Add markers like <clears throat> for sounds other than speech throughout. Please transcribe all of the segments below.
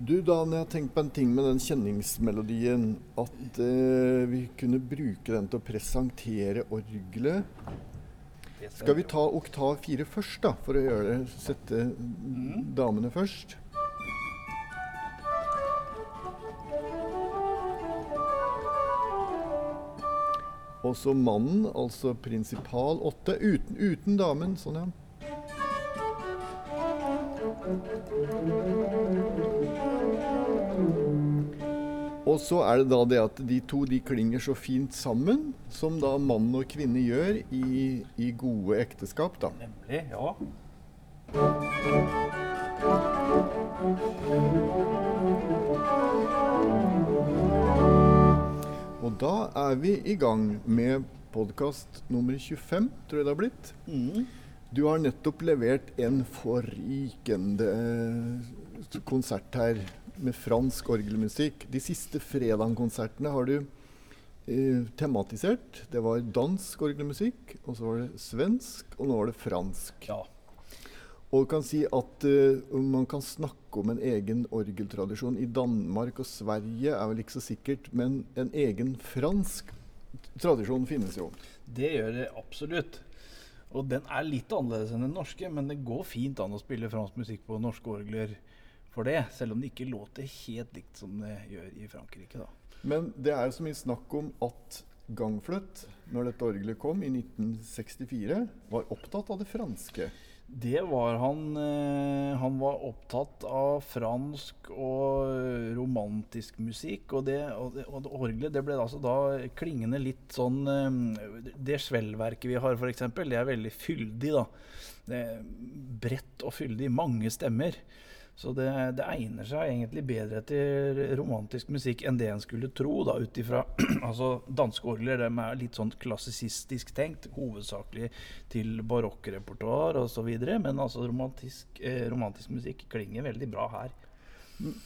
Du, Dan, jeg har tenkt på en ting med den kjenningsmelodien. At eh, vi kunne bruke den til å presentere orgelet. Skal vi ta oktav fire først, da, for å gjøre det? Sette damene først? Og så mannen, altså prinsipal åtte, uten, uten damen. Sånn, ja. Og så er det da det at de to de klinger så fint sammen, som da mann og kvinne gjør i, i gode ekteskap. da. Nemlig, ja. Og da er vi i gang med podkast nummer 25, tror jeg det har blitt. Du har nettopp levert en forrykende eh, konsert her med fransk orgelmusikk. De siste fredagskonsertene har du eh, tematisert. Det var dansk orgelmusikk, og så var det svensk, og nå var det fransk. ja. Og kan si at eh, man kan snakke om en egen orgeltradisjon i Danmark og Sverige, er vel ikke så sikkert, men en egen fransk tradisjon finnes jo. Det gjør det absolutt. Og den er litt annerledes enn den norske, men det går fint an å spille fransk musikk på norske orgler for det, selv om det ikke låter helt likt som det gjør i Frankrike. da. Men det er jo så mye snakk om at Gangfløt, når dette orgelet kom i 1964, var opptatt av det franske. Det var han eh, Han var opptatt av fransk og romantisk musikk. Og det, og det, og det orgelet det ble altså da klingende litt sånn eh, Det skjellverket vi har, f.eks., det er veldig fyldig, da. Det er bredt og fyldig. Mange stemmer. Så det, det egner seg egentlig bedre til romantisk musikk enn det en skulle tro, da, ut ifra <clears throat> altså, Danske orgler de er litt sånn klassisistisk tenkt, hovedsakelig til barokkrepertoar osv. Men altså romantisk, eh, romantisk musikk klinger veldig bra her.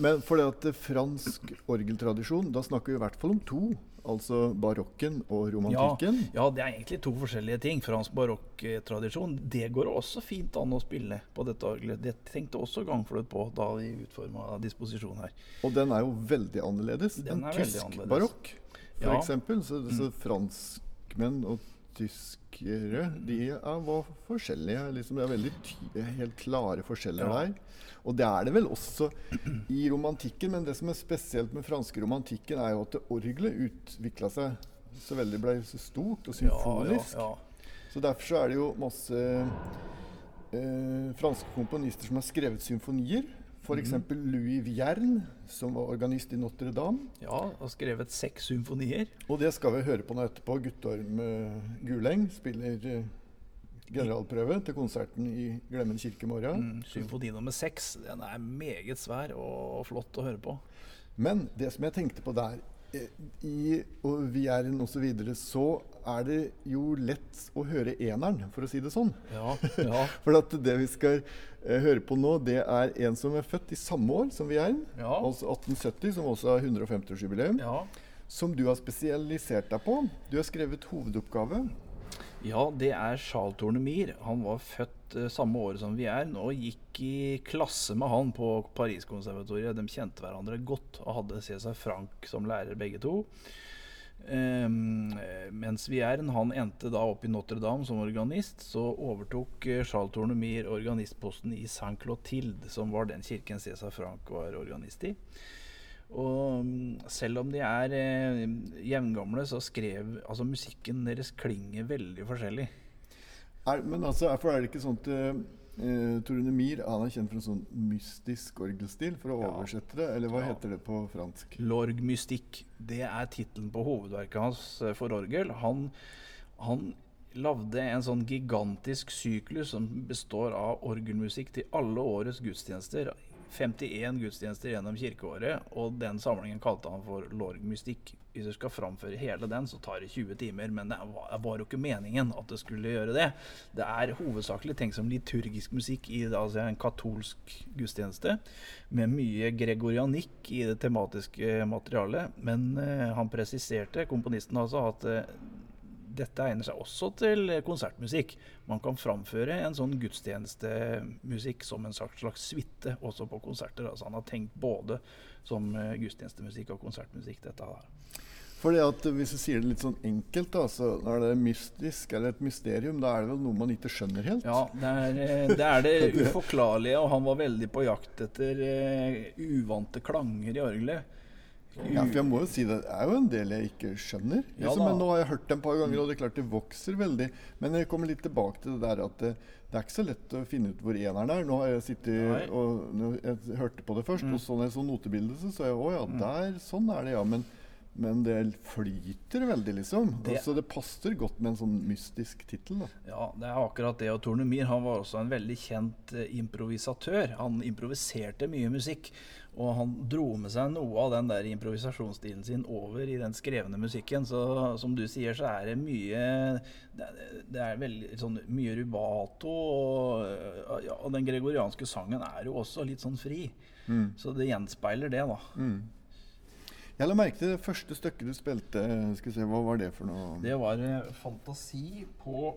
Men for det at fransk orgeltradisjon, da snakker vi i hvert fall om to. Altså barokken og romantikken. Ja, ja, det er egentlig to forskjellige ting. Fransk barokktradisjon, det går også fint an å spille på dette orgelet. Det tenkte også Gangfløt på da de utforma disposisjonen her. Og den er jo veldig annerledes Den enn tysk annerledes. barokk, for Ja. eksempel. Så, så franskmenn og tyskere, de er, var forskjellige. Liksom, det er veldig helt klare forskjeller Ja. der. Og det er det vel også i romantikken, men det som er spesielt med franske romantikken, er jo at orgelet utvikla seg så veldig ble så stort og symfonisk. Ja, ja, Så derfor så er det jo masse eh, franske komponister som har skrevet symfonier. F.eks. Mm. Louis Vierne, som var organist i Notre-Dame. ja. og skrevet seks symfonier. Og det skal vi høre på nå etterpå. Guttorm eh, Guleng spiller eh, generalprøve til konserten i Glemmen kirke i morgen. Mm, symfoni nummer seks. Den er meget svær og flott å høre på. Men det som jeg tenkte på der I og Vierne osv. Så, så er det jo lett å høre eneren, for å si det sånn. Ja, ja, <laughs> For at det vi skal eh, høre på nå, det er en som er født i samme år som Vierne. Ja. Altså 1870, som også har 150-årsjubileum. ja. Som du har spesialisert deg på. Du har skrevet hovedoppgave. Ja, det er Charles Tournemire. Han var født eh, samme år som vi er, og gikk i klasse med han på Pariskonservatoriet. De kjente hverandre godt og hadde Cæsar Frank som lærer, begge to. Eh, mens Vierne han endte da opp i Notre-Dame som organist, så overtok eh, Charles Tournemire organistposten i Saint-Clotilde, som var den kirken Cæsar Frank var organist i. Og mm, selv om de er eh, jevngamle, så skrev altså musikken deres klinger veldig forskjellig. Er, men altså, for er det ikke sånn at eh, Torune Mir han er kjent for en sånn mystisk orgelstil, for å Ja. oversette det? Eller hva Ja. heter det på fransk? Lorg Mystique, det er tittelen på hovedverket hans eh, for orgel. Han, han lagde en sånn gigantisk syklus som består av orgelmusikk til alle årets gudstjenester. 51 gudstjenester gjennom kirkeåret, og den samlingen kalte han for Lorg Mystikk. Hvis du skal framføre hele den, så tar det 20 timer, men det var, jo ikke meningen at det skulle gjøre det. Det er hovedsakelig tenkt som liturgisk musikk i altså en katolsk gudstjeneste, med mye gregorianikk i det tematiske materialet. Men eh, han presiserte, komponisten altså, at eh, dette egner seg også til konsertmusikk. Man kan framføre en sånn gudstjenestemusikk som en slags, suite også på konserter. Altså han har tenkt både som eh, gudstjenestemusikk og konsertmusikk, dette her. Fordi at Hvis du sier det litt sånn enkelt, da, så er det mystisk eller et mysterium. Da er det vel noe man ikke skjønner helt? Ja, det er eh, det, er det <laughs> uforklarlige. Og han var veldig på jakt etter uh, uvante klanger i orgelet. Ja, for jeg må jo si det, det er jo en del jeg ikke skjønner. Liksom, men nå har jeg hørt det et par ganger, og det er klart det vokser veldig. Men jeg kommer litt tilbake til det der at det, det er ikke så lett å finne ut hvor eneren er. Nå har jeg sittet og jeg hørte på det først, Mm. og så når jeg så notebildet, så sa jeg å ja, der, sånn er det, ja. Men, men det flyter veldig, liksom. Det- Så det passer godt med en sånn mystisk tittel. Ja, det er akkurat det. Og Tornemir han var også en veldig kjent eh, improvisatør. Han improviserte mye musikk. Og han dro med seg noe av den der improvisasjonsstilen sin over i den skrevne musikken. Så som du sier, så er det mye Det er, det er veldig sånn mye rubato. Og, ja, og den gregorianske sangen er jo også litt sånn fri. Så det gjenspeiler det, da. Jeg la merke til det første stykket du spilte. Skal vi se, Hva var det for noe? Det var eh, fantasi på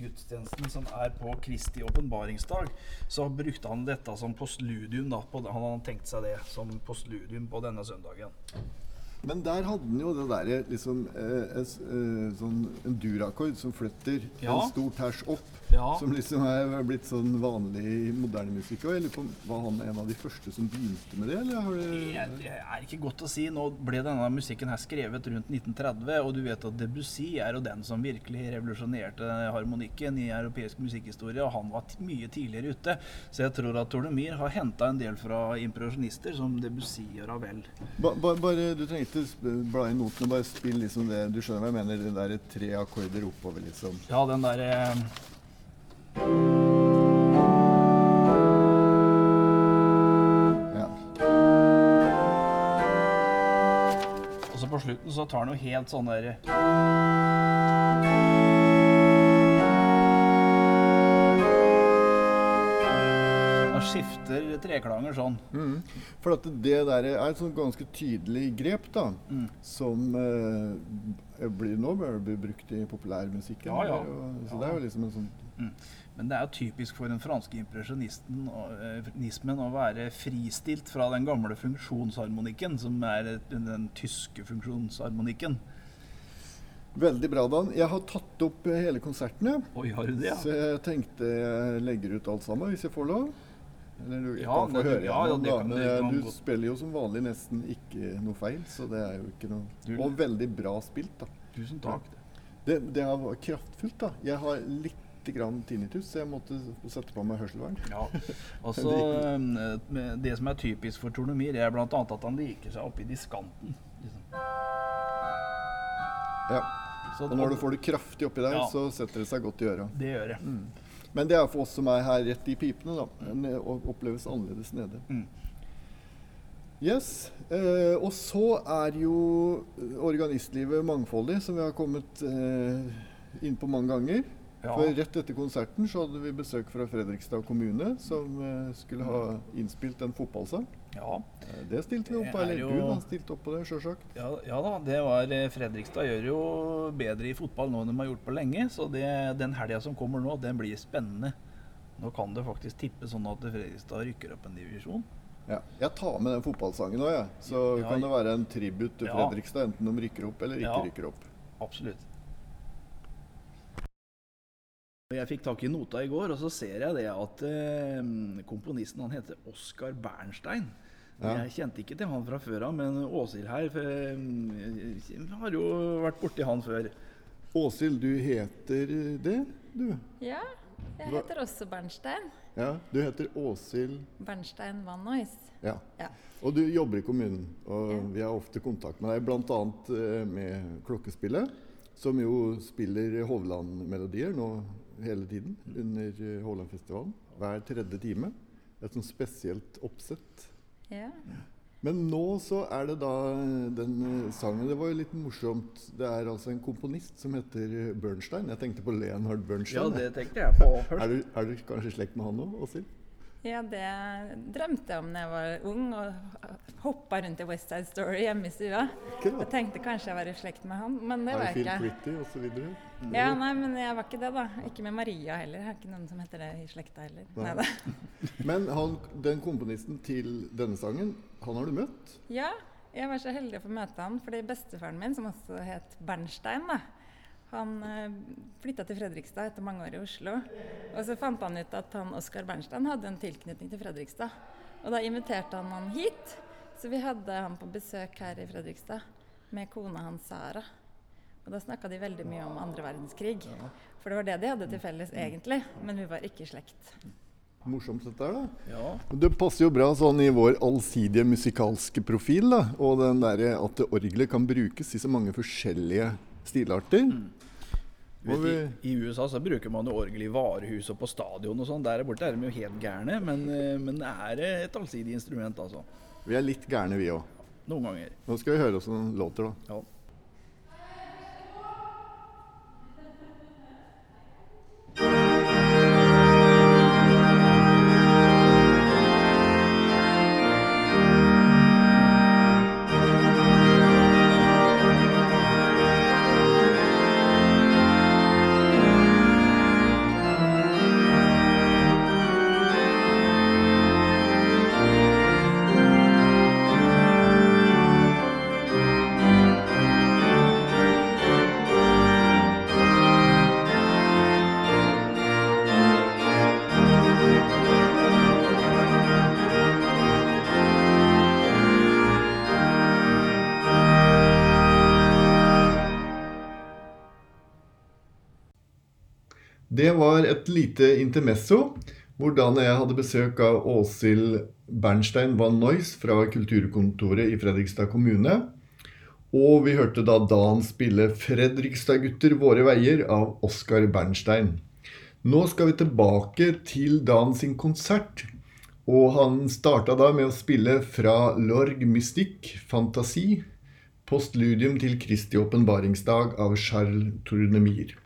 gudstjenesten som er på Kristi åpenbaringsdag. Så brukte han dette som postludium. Da, på, han hadde tenkt seg det som postludium på denne søndagen. Men der hadde han jo det derre liksom eh, es- eh, sånn en durakkord som flytter Ja. en stor ters opp. Ja. Som liksom er blitt sånn vanlig i moderne musikk. Og jeg lurer på Var han en av de første som begynte med det, eller har det Jeg, det er ikke godt å si. Nå ble denne musikken her skrevet rundt 1930, og du vet at Debussy er jo den som virkelig revolusjonerte harmonikken i europeisk musikkhistorie, og han var mye tidligere ute. Så jeg tror at Tornemir har henta en del fra improvisjonister som Debussy og Ravel. ba, ba, Bare Du trenger sp- bla i notene, bare spill liksom det Du skjønner hva jeg mener? Den der tre akkorder oppover, liksom. Ja, den derre Ja. Og så på slutten så tar han jo helt sånn der Han skifter treklanger sånn. Mm. For at det der er et sånn ganske tydelig grep, da. Mm. Som eh, blir, nå bli brukt i populærmusikken. Ja, ja. Så Ja. det er jo liksom en sånn Mm. Men det er jo typisk for den franske impresjonisten og, eh, å være fristilt fra den gamle funksjonsharmonikken, som er den tyske funksjonsharmonikken. Veldig bra, Dan. Jeg har tatt opp eh, hele konserten. Oi, har du det, Så jeg tenkte jeg legger ut alt sammen, hvis jeg får lov. Eller du Ja, kan få høre ja, ja, det kan- Men det eh, du spiller jo som vanlig nesten ikke noe feil, så det er jo ikke noe Og veldig bra spilt, da. Tusen takk. Det, det er kraftfullt, da. Jeg har litt grann tinnitus, så jeg måtte sette på meg hørselvern. Ja. <laughs> Altså, det som er typisk for Tornomir, er bl.a. at han liker seg oppi diskanten. Liksom. Ja. Så Og når du får det kraftig oppi der, Ja. så setter det seg godt i øra. Det gjør det. Men det er for oss som er her rett i pipene, da. Men det oppleves annerledes nede. Mm. Yes. Eh, og så er jo organistlivet mangfoldig, som vi har kommet eh, inn på mange ganger. Ja. For rett etter konserten så hadde vi besøk fra Fredrikstad kommune, som eh, skulle ha innspilt en fotballsang. Ja. Eh, det stilte vi opp på. Er Eller jo- du har stilt opp på det, sjølsagt. Ja, ja da, det var eh, Fredrikstad gjør jo bedre i fotball nå enn de har gjort på lenge. Så det, den helga som kommer nå, den blir spennende. Nå kan det faktisk tippe sånn at Fredrikstad rykker opp en divisjon. Ja. Jeg tar med den fotballsangen òg, jeg. Så Ja, kan det være en tribut til. Fredrikstad, enten de rykker opp eller ikke rykker opp. Absolutt. Jeg fikk tak i nota i går, og så ser jeg det at eh, komponisten han heter Oskar Bernstein. Ja. Jeg kjente ikke til han fra før av, men Åshild her eh, har jo vært borti han før. Åshild, du heter det, du? Ja, jeg heter også Bernstein. Ja, du heter Åshild Bernstein Van Noys. Ja. Ja. Og du jobber i kommunen, og Ja. vi har ofte kontakt med deg, bl.a. eh, med Klokkespillet, som jo spiller Hovland-melodier nå hele tiden under eh, Hovlandfestivalen. Hver tredje time. Et sånn spesielt oppsett. Ja. Men nå så er det da eh, den eh, sangen Det var jo litt morsomt. Det er altså en komponist som heter eh, Bernstein. Jeg tenkte på Leonhard Ja, det tenkte jeg på er, du, er du kanskje i slekt med han òg, Åshild? Ja, det drømte jeg om da jeg var ung og hoppa rundt i West Side Story hjemme i stua. Og tenkte kanskje jeg var i slekt med han, men det var Har du jeg ikke. Pretty og så videre? Ja, nei, men jeg var ikke det, da. Ikke med Maria heller. Jeg har ikke noen som heter det i slekta heller. Nei. Nei, <laughs> Men han, den komponisten til denne sangen, han har du møtt? Ja, jeg var så heldig å få møte han, fordi bestefaren min, som også het Bernstein, da, han eh, flytta til Fredrikstad etter mange år i Oslo. Og så fant han ut at han Oskar Bernstein hadde en tilknytning til Fredrikstad. Og da inviterte han han hit, så vi hadde han på besøk her i Fredrikstad med kona hans Sara. Og da snakka de veldig mye om andre verdenskrig. For det var det de hadde til felles egentlig, men vi var ikke i slekt. Morsomt dette her, da. Ja. Det passer jo bra sånn i vår allsidige musikalske profil, da. Og den derre at orgelet kan brukes i så mange forskjellige stilarter. Mm. Vet, i, I USA så bruker man jo orgel i varehus og på stadion og sånn. Der borte er de jo helt gærne, men, men er det et allsidig instrument, altså. Vi er litt gærne, vi òg. Noen ganger. Nå skal vi høre åssen låter, da. Ja. Det var et lite intermesso hvordan jeg hadde besøk av Åshild Bernstein van Noys fra kulturkontoret i Fredrikstad kommune. Og vi hørte da Dan spille 'Fredrikstad-gutter våre veier' av Oskar Bernstein. Nå skal vi tilbake til Dan sin konsert. Og han starta da med å spille fra Lorg Mystikk, Fantasi, postludium til Kristi åpenbaringsdag av Charles Tournemire.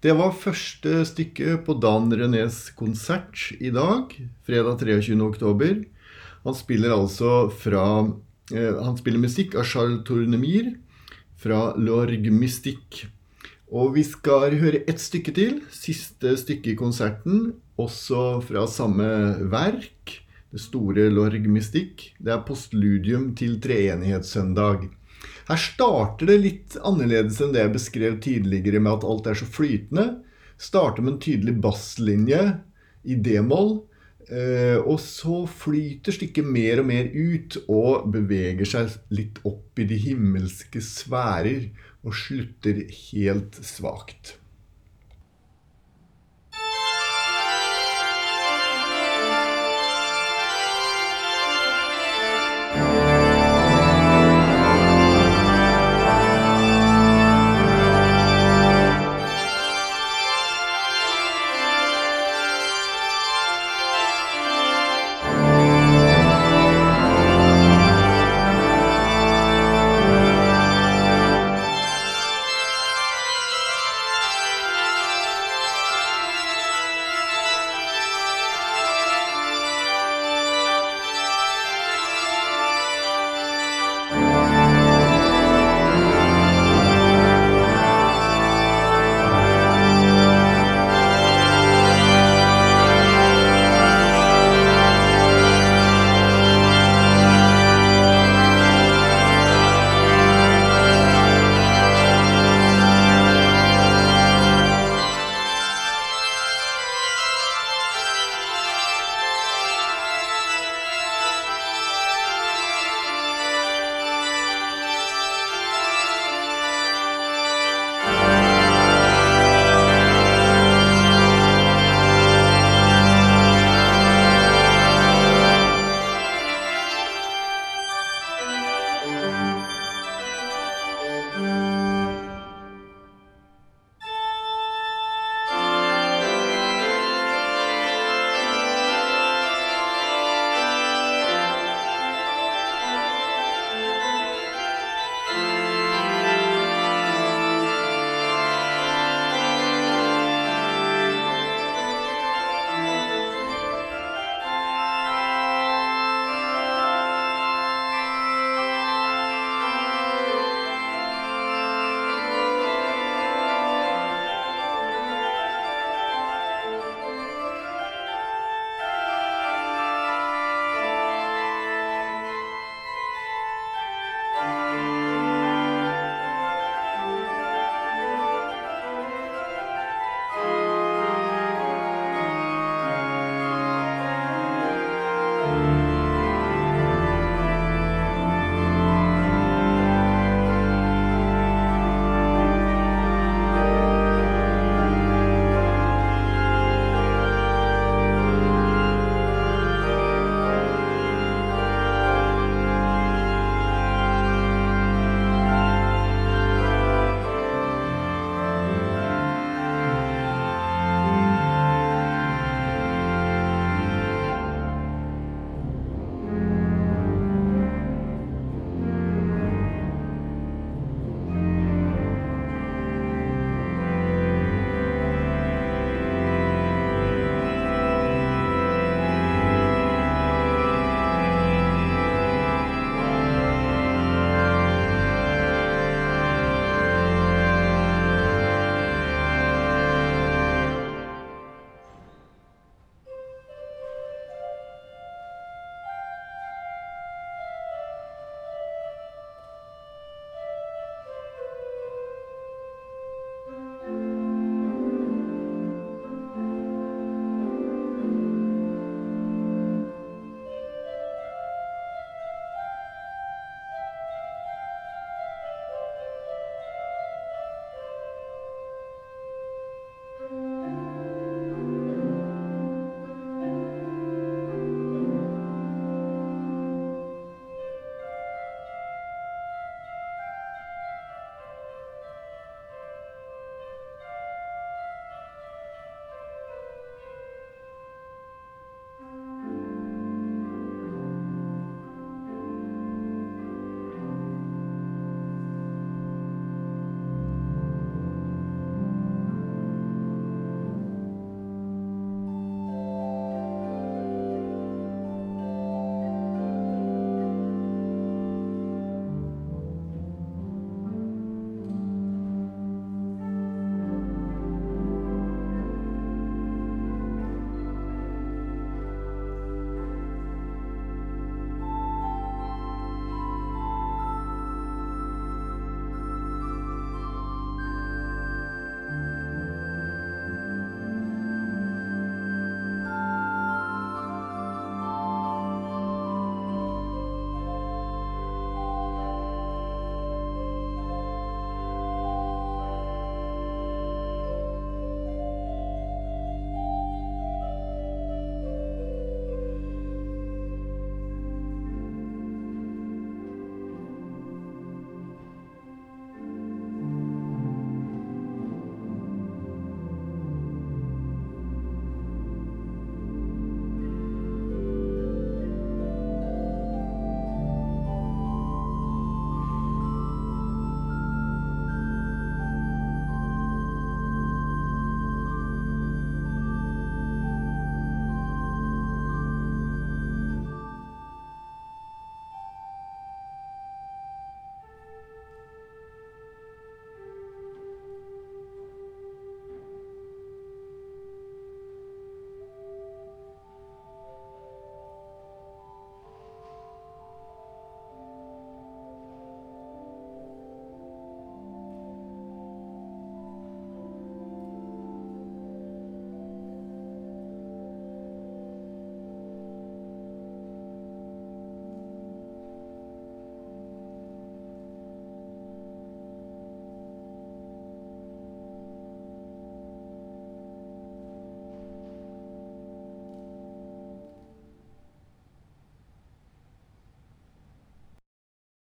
Det var første stykke på Dan Renés konsert i dag, fredag 23. oktober. Han spiller altså fra eh, Han spiller musikk av Charles Tournemire fra Lorgue Mystique. Og vi skal høre ett stykke til. Siste stykke i konserten, også fra samme verk. Det store Lorgue Mystique. Det er postludium til treenighetssøndag. Her starter det litt annerledes enn det jeg beskrev tidligere med at alt er så flytende. Starter med en tydelig basslinje i d-moll. Eh, og så flyter stykket mer og mer ut og beveger seg litt opp i de himmelske sfærer og slutter helt svakt.